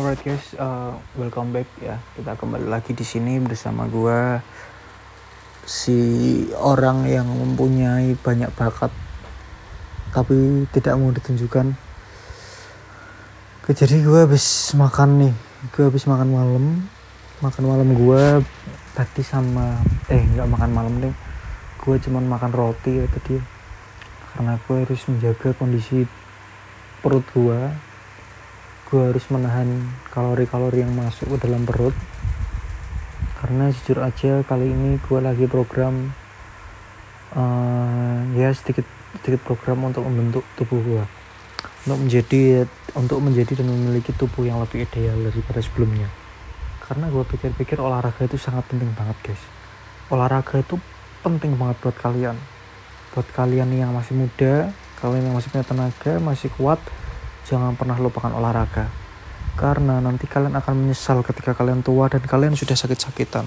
Alright guys, uh, welcome back ya. Kita kembali lagi di sini bersama gua si orang yang mempunyai banyak bakat tapi tidak mau ditunjukkan. Jadi gua habis makan nih, gua habis makan malam, makan malam gua tadi sama eh nggak makan malam nih, gua cuman makan roti ya tadi karena gua harus menjaga kondisi perut gua gue harus menahan kalori-kalori yang masuk ke dalam perut. Karena jujur aja kali ini gue lagi program uh, ya sedikit sedikit program untuk membentuk tubuh gue untuk menjadi untuk menjadi dan memiliki tubuh yang lebih ideal daripada sebelumnya. Karena gue pikir-pikir olahraga itu sangat penting banget guys. Olahraga itu penting banget buat kalian. Buat kalian yang masih muda kalian yang masih punya tenaga masih kuat jangan pernah lupakan olahraga. Karena nanti kalian akan menyesal ketika kalian tua dan kalian sudah sakit-sakitan